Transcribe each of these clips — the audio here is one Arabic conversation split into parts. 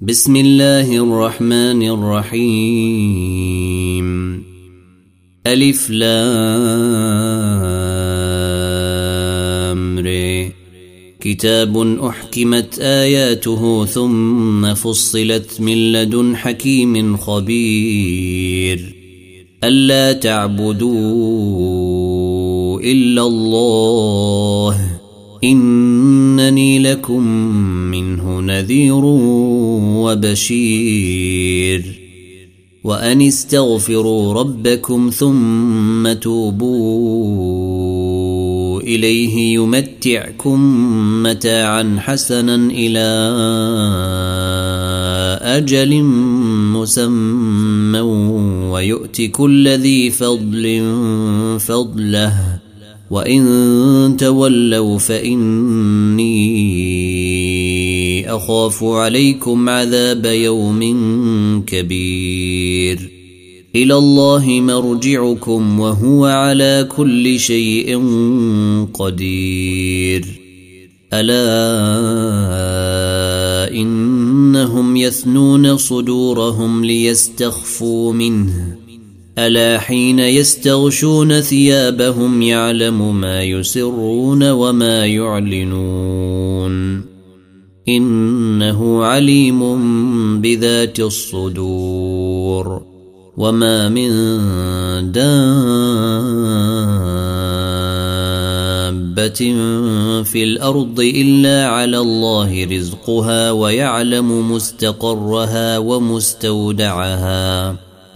بسم الله الرحمن الرحيم. ألف لام ري كتاب أحكمت آياته ثم فصلت من لدن حكيم خبير. ألا تعبدوا إلا الله. إنني لكم منه نذير وبشير. وأن استغفروا ربكم ثم توبوا إليه يمتعكم متاعا حسنا إلى أجل مسمى ويؤت كل ذي فضل فضله. وإن تولوا فإني أخاف عليكم عذاب يوم كبير إلى الله مرجعكم وهو على كل شيء قدير ألا إنهم يثنون صدورهم ليستخفوا منه ألا حين يستغشون ثيابهم يعلم ما يسرون وما يعلنون. إنه عليم بذات الصدور. وما من دابة في الأرض إلا على الله رزقها ويعلم مستقرها ومستودعها.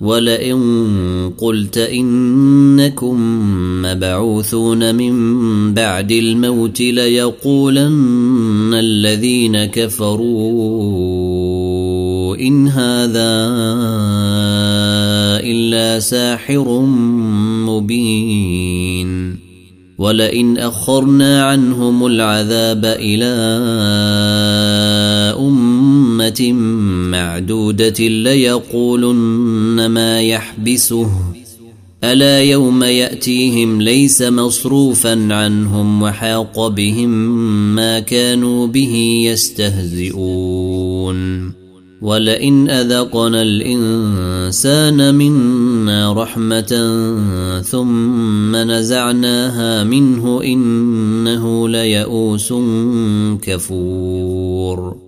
ولئن قلت انكم مبعوثون من بعد الموت ليقولن الذين كفروا ان هذا الا ساحر مبين ولئن اخرنا عنهم العذاب إلى امه معدودة ليقولن ما يحبسه. ألا يوم يأتيهم ليس مصروفا عنهم وحاق بهم ما كانوا به يستهزئون. ولئن أذقنا الإنسان منا رحمة ثم نزعناها منه إنه ليئوس كفور.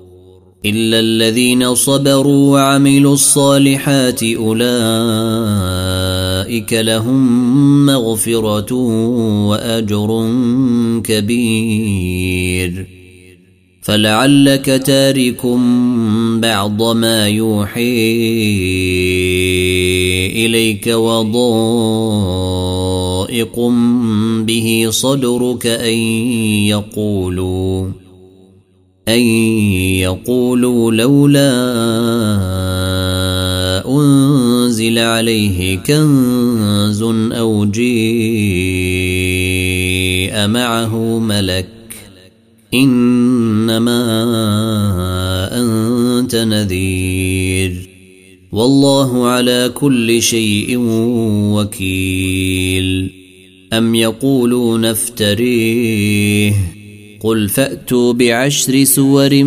الا الذين صبروا وعملوا الصالحات اولئك لهم مغفره واجر كبير. فلعلك تارك بعض ما يوحي اليك وضائق به صدرك ان يقولوا. أن يقولوا لولا أنزل عليه كنز أو جيء معه ملك إنما أنت نذير والله على كل شيء وكيل أم يقولون افتريه قل فاتوا بعشر سور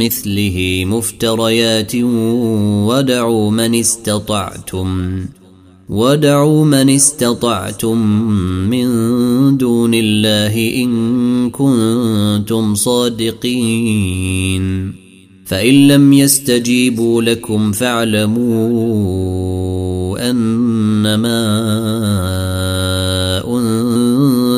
مثله مفتريات ودعوا من استطعتم ودعوا من استطعتم من دون الله ان كنتم صادقين فان لم يستجيبوا لكم فاعلموا انما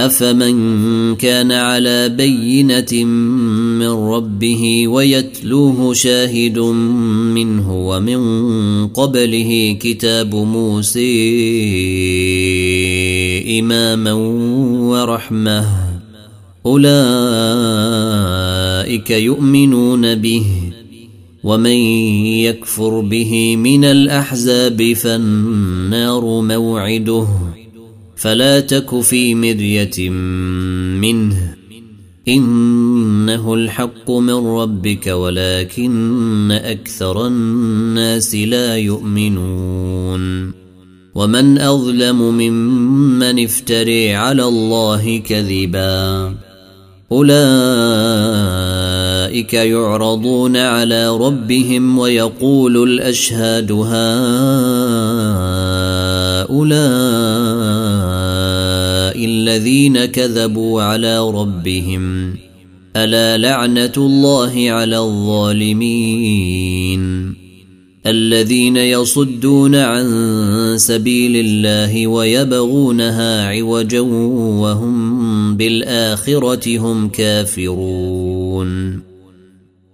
افمن كان على بينه من ربه ويتلوه شاهد منه ومن قبله كتاب موسى اماما ورحمه اولئك يؤمنون به ومن يكفر به من الاحزاب فالنار موعده فلا تك في مرية منه. إنه الحق من ربك ولكن أكثر الناس لا يؤمنون. ومن أظلم ممن افتري على الله كذبا. أولئك يعرضون على ربهم ويقول الأشهاد هؤلاء الذين كذبوا على ربهم. ألا لعنة الله على الظالمين؟ الذين يصدون عن سبيل الله ويبغونها عوجا وهم بالآخرة هم كافرون.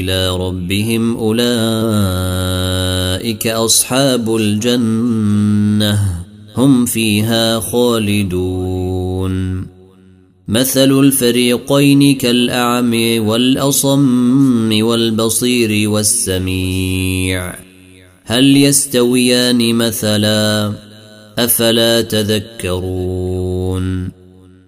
إلى ربهم أولئك أصحاب الجنة هم فيها خالدون. مثل الفريقين كالاعمي والأصم والبصير والسميع. هل يستويان مثلا؟ أفلا تذكرون.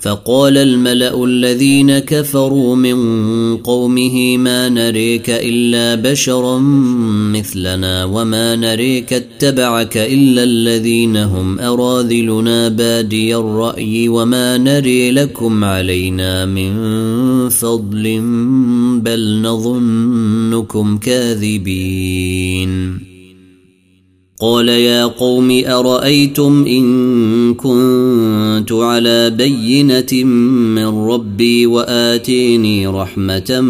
فقال الملأ الذين كفروا من قومه ما نريك إلا بشرا مثلنا وما نريك اتبعك إلا الذين هم أراذلنا بادي الرأي وما نري لكم علينا من فضل بل نظنكم كاذبين قال يا قوم أرأيتم إن كنت على بينة من ربي وآتيني رحمة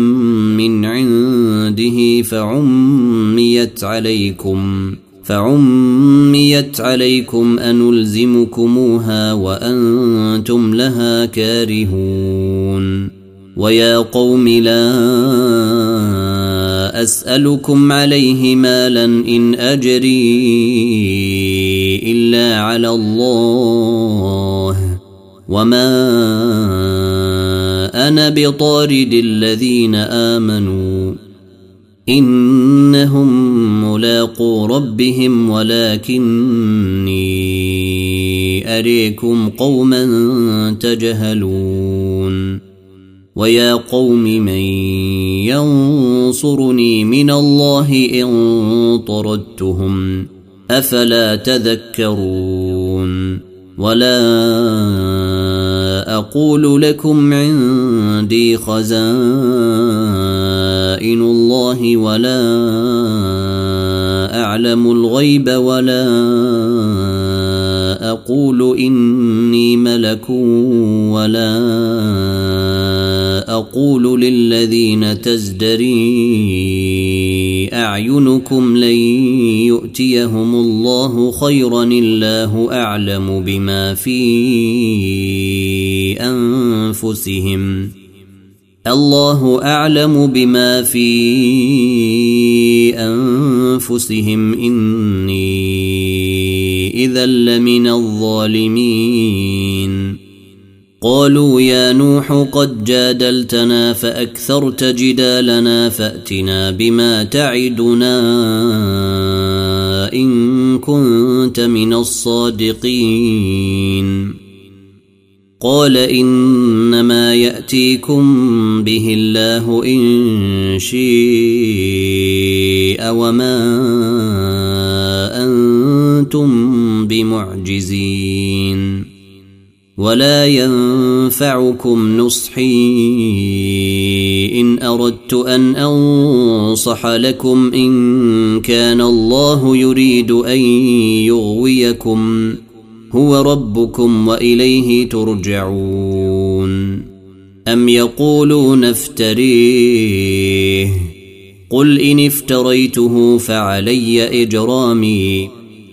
من عنده فعميت عليكم فعميت عليكم أنلزمكموها وأنتم لها كارهون ويا قوم لا أسألكم عليه مالا إن أجري إلا على الله وما أنا بطارد الذين آمنوا إنهم ملاقو ربهم ولكني أريكم قوما تجهلون ويا قوم من ينصرني من الله ان طردتهم افلا تذكرون ولا أقول لكم عندي خزائن الله ولا اعلم الغيب ولا أقول اني ملك ولا أقول للذين تزدري اعينكم لن يؤتيهم الله خيرا الله اعلم بما في انفسهم الله اعلم بما في انفسهم اني اذا لمن الظالمين قالوا يا نوح قد جادلتنا فاكثرت جدالنا فاتنا بما تعدنا ان كنت من الصادقين قال انما ياتيكم به الله ان شيء وما أنتم بمعجزين ولا ينفعكم نصحي إن أردت أن أنصح لكم إن كان الله يريد أن يغويكم هو ربكم وإليه ترجعون. أم يقولون افتريه؟ قل إن افتريته فعلي إجرامي.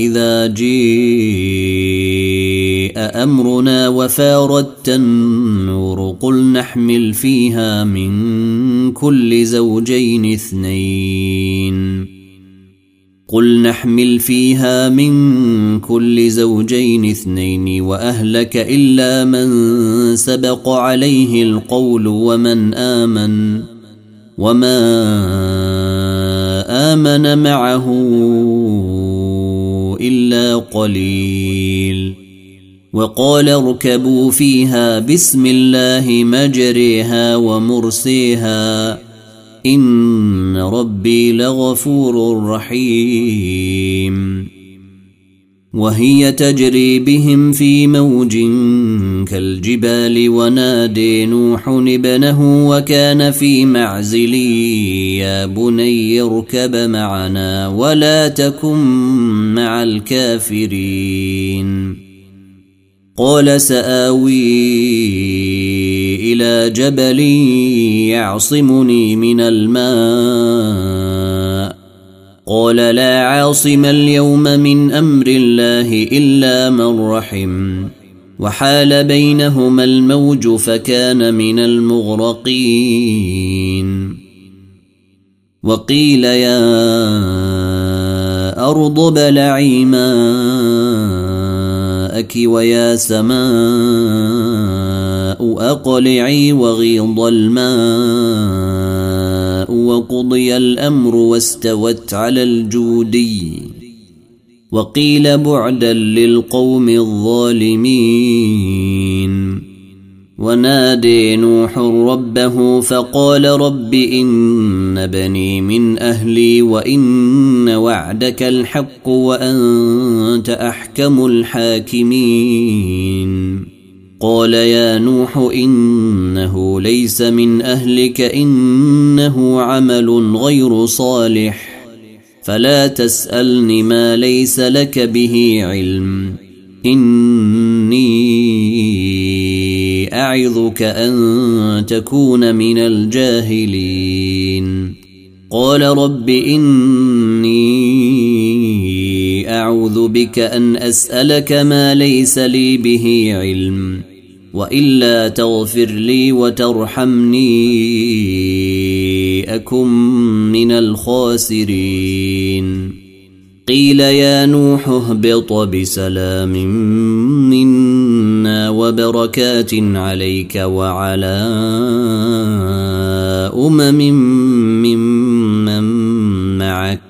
إذا جيء أمرنا وفاردت النور قل نحمل فيها من كل زوجين اثنين. قل نحمل فيها من كل زوجين اثنين وأهلك إلا من سبق عليه القول ومن آمن وما آمن معه إلا قليل. وقال اركبوا فيها بسم الله مجريها ومرسيها. إن ربي لغفور رحيم. وهي تجري بهم في موج كالجبال ونادي نوح ابنه وكان في معزل يا بني اركب معنا ولا تكن مع الكافرين. قال سآوي إلى جبل يعصمني من الماء. قال لا عاصم اليوم من أمر الله إلا من رحم. وحال بينهما الموج فكان من المغرقين. وقيل يا أرض بلعي ماءك ويا سماء أقلعي وغيض الماء. وقضي الأمر واستوت على الجودي وقيل بعدا للقوم الظالمين. ونادي نوح ربه فقال رب إن بني من أهلي وإن وعدك الحق وأنت أحكم الحاكمين. قال يا نوح إنه ليس من أهلك إنه عمل غير صالح فلا تسألني ما ليس لك به علم. إني أعظك أن تكون من الجاهلين. قال رب إني أعوذ بك أن أسألك ما ليس لي به علم. وإلا تغفر لي وترحمني أكن من الخاسرين. قيل يا نوح اهبط بسلام منا وبركات عليك وعلى أمم ممن معك.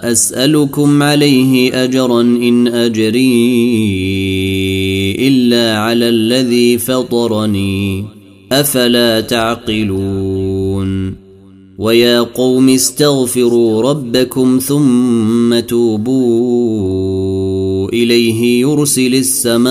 أسألكم عليه أجرا إن أجري إلا على الذي فطرني. أفلا تعقلون؟ ويا قوم استغفروا ربكم ثم توبوا إليه يرسل السماء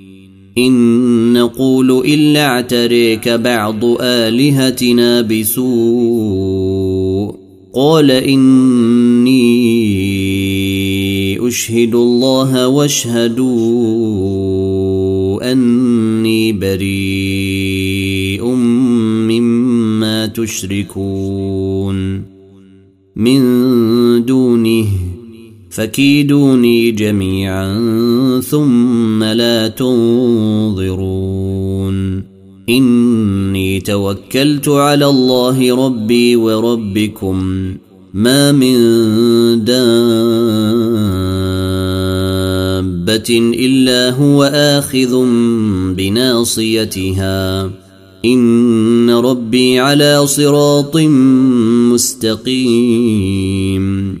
إن نقول إلا اعتريك بعض آلهتنا بسوء. قال إني أشهد الله واشهدوا أني بريء مما تشركون. من دونه فكيدوني جميعا ثم لا تنظرون. إني توكلت على الله ربي وربكم. ما من دابة إلا هو آخذ بناصيتها. إن ربي على صراط مستقيم.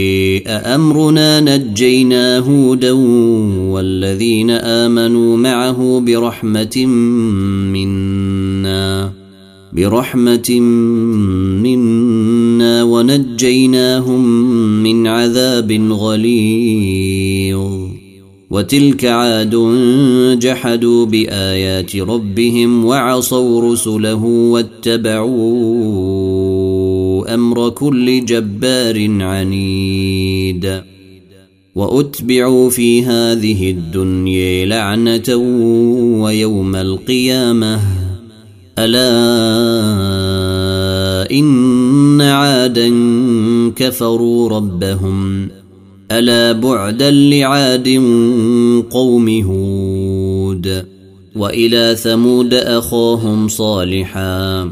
امرنا نجينا هودا والذين امنوا معه برحمه منا برحمه منا ونجيناهم من عذاب غليظ. وتلك عاد جحدوا بايات ربهم وعصوا رسله واتبعوا أمر كل جبار عنيد. وأتبعوا في هذه الدنيا لعنة ويوم القيامة. ألا إن عادا كفروا ربهم. ألا بعدا لعاد قوم هود. وإلى ثمود أخاهم صالحا.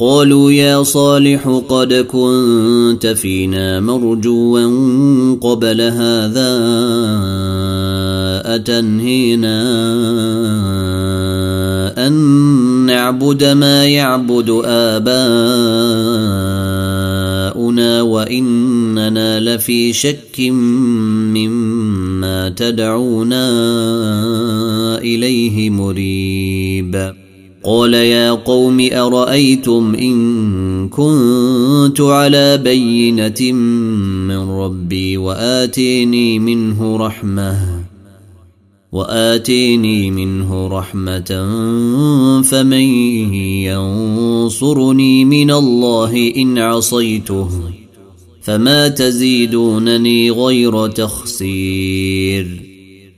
قالوا يا صالح قد كنت فينا مرجوا قبل هذا أتنهينا أن نعبد ما يعبد آباؤنا وإننا لفي شك مما تدعونا إليه مريب. قال يا قوم أرأيتم إن كنت على بينة من ربي وآتيني منه رحمه واتيني منه رحمه فمن ينصرني من الله ان عصيته فما تزيدونني غير تخسير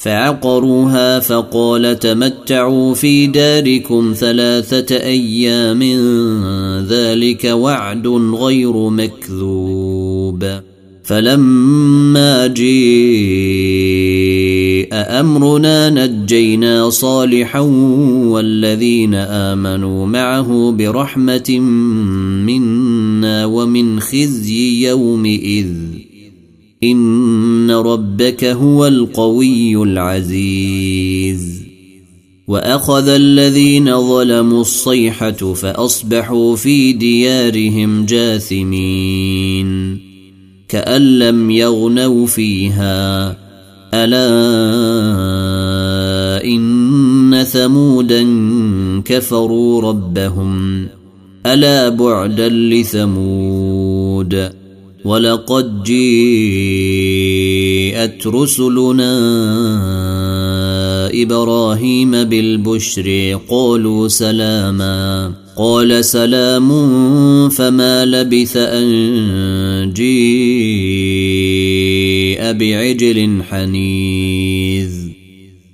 فعقروها فقال تمتعوا في داركم ثلاثة أيام ذلك وعد غير مكذوب فلما جيء أمرنا نجينا صالحا والذين آمنوا معه برحمة منا ومن خزي يومئذ إن ربك هو القوي العزيز. وأخذ الذين ظلموا الصيحة فأصبحوا في ديارهم جاثمين. كأن لم يغنوا فيها. ألا إن ثمودا كفروا ربهم. ألا بعدا لثمود. ولقد جيءت رسلنا إبراهيم بالبشر قالوا سلاما. قال سلام فما لبث أن جيء بعجل حنيذ.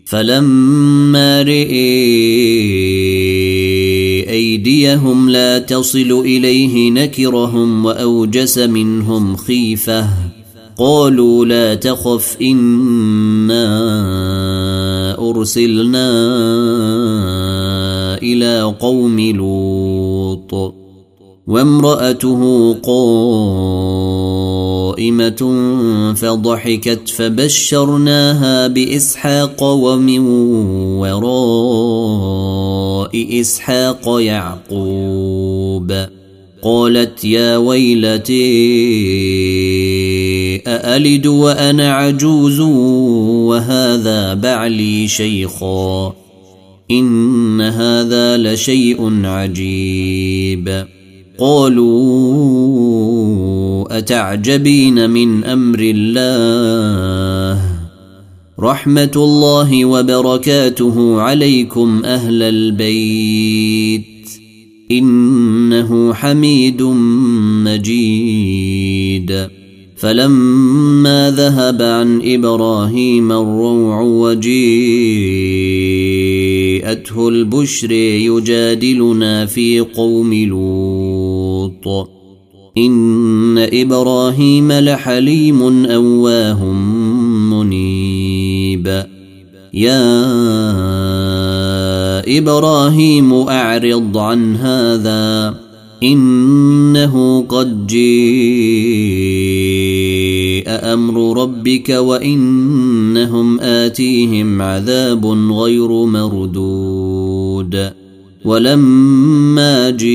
فلما رئي أيديهم لا تصل إليه نكرهم وأوجس منهم خيفة. قالوا لا تخف إنا أرسلنا إلى قوم لوط. وامرأته قائمة فضحكت فبشرناها بإسحاق ومن وراء إسحاق يعقوب قالت يا ويلتي أألد وأنا عجوز وهذا بعلي شيخا إن هذا لشيء عجيب قالوا أتعجبين من أمر الله؟ رحمة الله وبركاته عليكم أهل البيت. إنه حميد مجيد. فلما ذهب عن إبراهيم الروع وجيءته البشر يجادلنا في قوم لوط. إن إبراهيم لحليم أواه منيب. يا إبراهيم أعرض عن هذا. إنه قد جيء أمر ربك وإنهم آتيهم عذاب غير مردود. ولما جيءت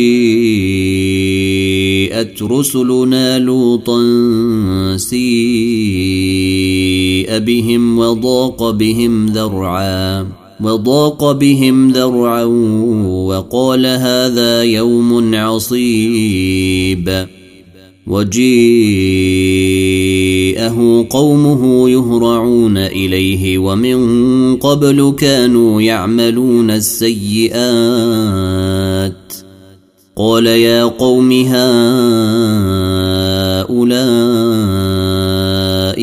رسلنا لوطا سيء بهم وضاق بهم ذرعا. وضاق بهم ذرعا وقال هذا يوم عصيب. وجيءه قومه يهرعون إليه ومن قبل كانوا يعملون السيئات. قال يا قوم هؤلاء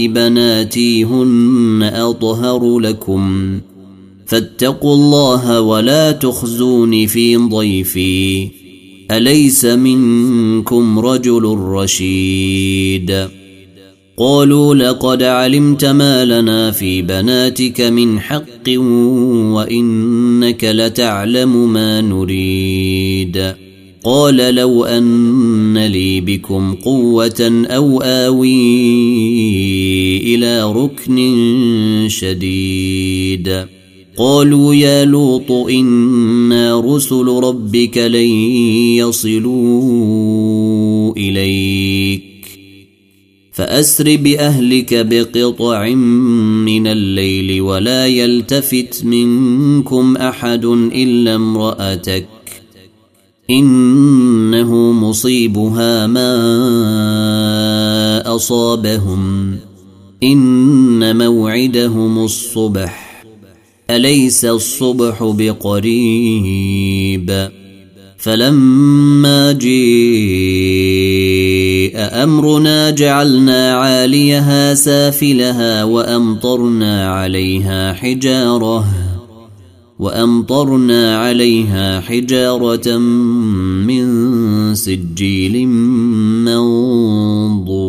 بناتي هن أطهر لكم. فاتقوا الله ولا تخزوني في ضيفي. أليس منكم رجل رشيد؟ قالوا لقد علمت ما لنا في بناتك من حق وإنك لتعلم ما نريد. قال لو أن لي بكم قوة أو آوي إلى ركن شديد. قالوا يا لوط إنا رسل ربك لن يصلوا إليك. فأسر بأهلك بقطع من الليل ولا يلتفت منكم أحد إلا امرأتك. إنه مصيبها ما أصابهم. إن موعدهم الصبح. أليس الصبح بقريب؟ فلما جيء أمرنا جعلنا عاليها سافلها وأمطرنا عليها حجارة وأمطرنا عليها حجارة من سجيل منضود.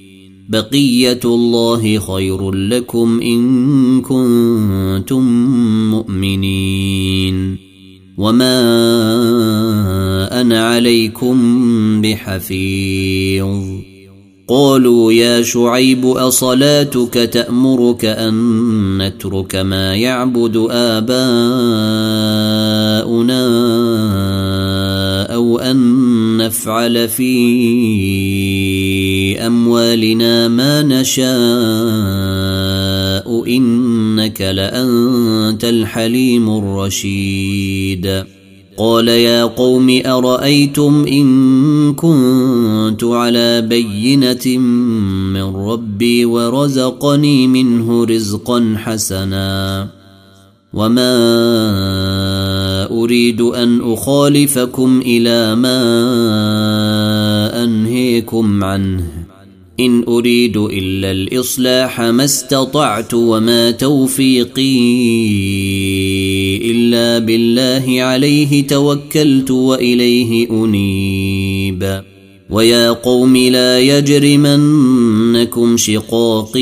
بقية الله خير لكم إن كنتم مؤمنين. وما أنا عليكم بحفيظ. قالوا يا شعيب أصلاتك تأمرك أن نترك ما يعبد آباؤنا نفعل في أموالنا ما نشاء إنك لأنت الحليم الرشيد. قال يا قوم أرأيتم إن كنت على بينة من ربي ورزقني منه رزقا حسنا وما أريد أن أخالفكم إلى ما أنهيكم عنه. إن أريد إلا الإصلاح ما استطعت وما توفيقي إلا بالله عليه توكلت وإليه أنيب. ويا قوم لا يجرمنكم شقاقي.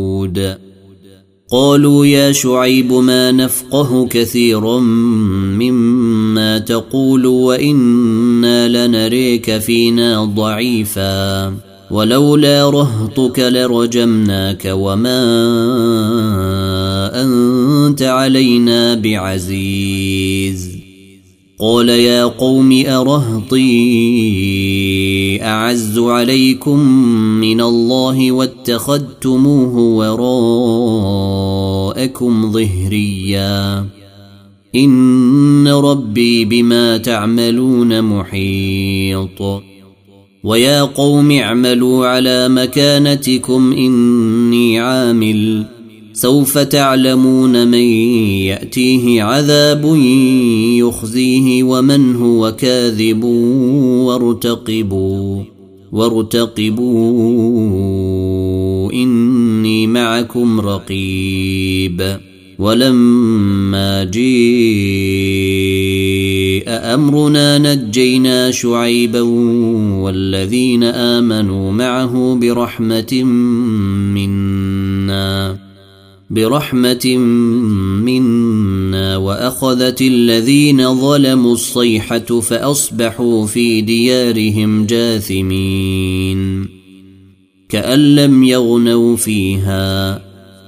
قالوا يا شعيب ما نفقه كثيرا مما تقول وإنا لنريك فينا ضعيفا. ولولا رهطك لرجمناك وما أنت علينا بعزيز. قال يا قوم أرهطي أعز عليكم من الله واتخذتموه وراءكم ظهريا. إن ربي بما تعملون محيط. ويا قوم اعملوا على مكانتكم إني عامل. سوف تعلمون من يأتيه عذاب يخزيه ومن هو كاذب وارتقبوا. وارتقبوا إني معكم رقيب. ولما جيء أمرنا نجينا شعيبا والذين آمنوا معه برحمة منا. برحمة منا وأخذت الذين ظلموا الصيحة فأصبحوا في ديارهم جاثمين. كأن لم يغنوا فيها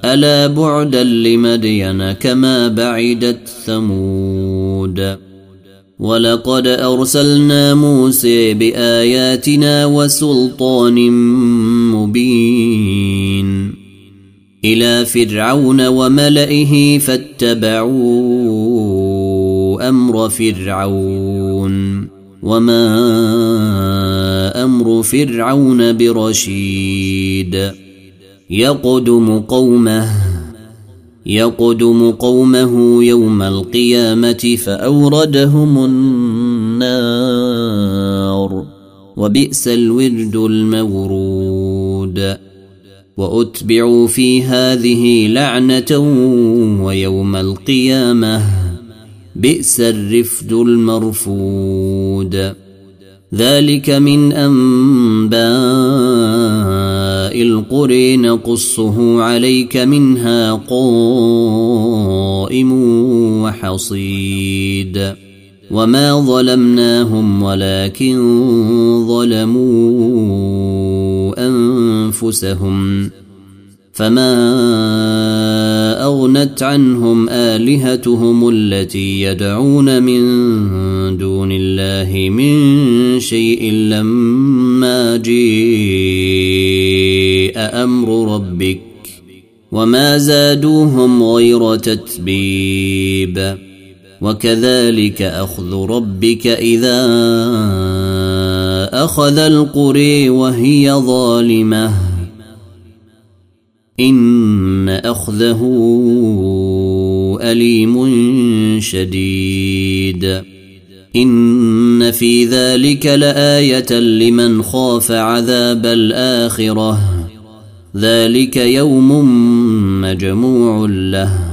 ألا بعدا لمدين كما بعدت ثمود. ولقد أرسلنا موسى بآياتنا وسلطان مبين. إلى فرعون وملئه فاتبعوا أمر فرعون وما أمر فرعون برشيد يقدم قومه يقدم قومه يوم القيامة فأوردهم النار وبئس الورد المورود وأتبعوا في هذه لعنة ويوم القيامة. بئس الرفد المرفود. ذلك من أنباء القرى. نقصه عليك منها قائم وحصيد. وما ظلمناهم ولكن ظلموا أنفسهم فما أغنت عنهم آلهتهم التي يدعون من دون الله من شيء لما جيء أمر ربك وما زادوهم غير تتبيب وكذلك أخذ ربك إذا أخذ القري وهي ظالمة. إن أخذه أليم شديد. إن في ذلك لآية لمن خاف عذاب الآخرة. ذلك يوم مجموع له.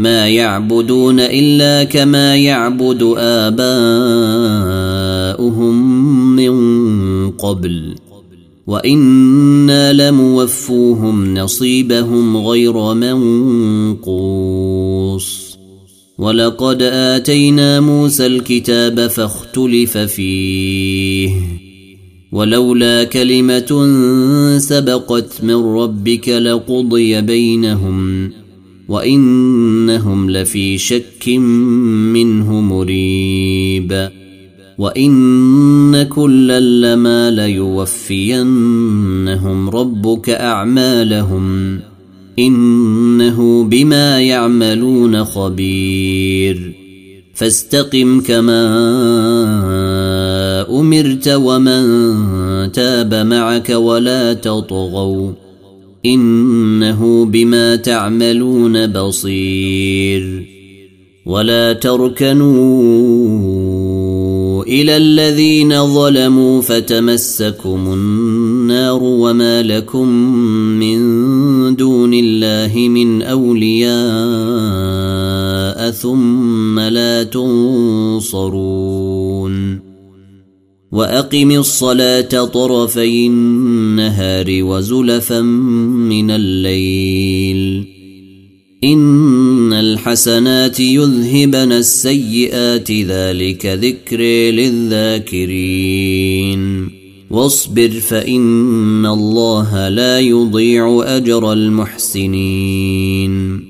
ما يعبدون الا كما يعبد اباؤهم من قبل وأنا لموفوهم نصيبهم غير منقوص ولقد اتينا موسى الكتاب فاختلف فيه ولولا كلمه سبقت من ربك لقضي بينهم وإنهم لفي شك منه مريب. وإن كلا لما ليوفينهم ربك أعمالهم. إنه بما يعملون خبير. فاستقم كما أمرت ومن تاب معك ولا تطغوا. إنه بما تعملون بصير. ولا تركنوا إلى الذين ظلموا فتمسكم النار وما لكم من دون الله من أولياء ثم لا تنصرون. وأقم الصلاة طرفي النهار وزلفا من الليل. إن الحسنات يذهبن السيئات ذلك ذكر للذاكرين. واصبر فإن الله لا يضيع أجر المحسنين.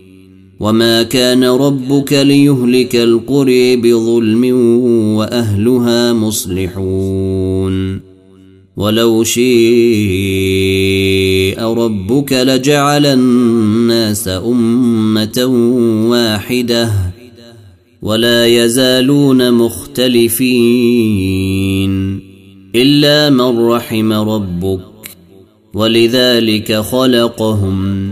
وما كان ربك ليهلك القري بظلم واهلها مصلحون ولو شيء ربك لجعل الناس امه واحدة ولا يزالون مختلفين الا من رحم ربك ولذلك خلقهم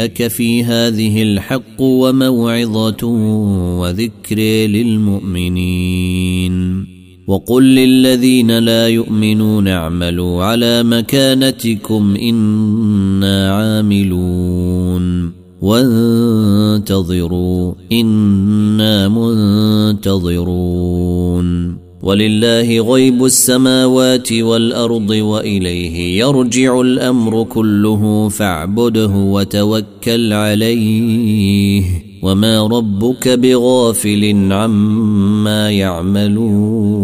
وجيءك في هذه الحق وموعظة وذكر للمؤمنين. وقل للذين لا يؤمنون اعملوا على مكانتكم إنا عاملون. وانتظروا إنا منتظرون. ولله غيب السماوات والأرض وإليه يرجع الأمر كله فاعبده وتوكل عليه وما ربك بغافل عما يعملون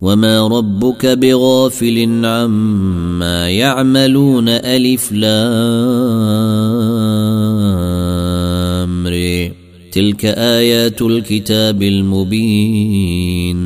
وما ربك بغافل عما يعملون ألف لامرئ تلك آيات الكتاب المبين.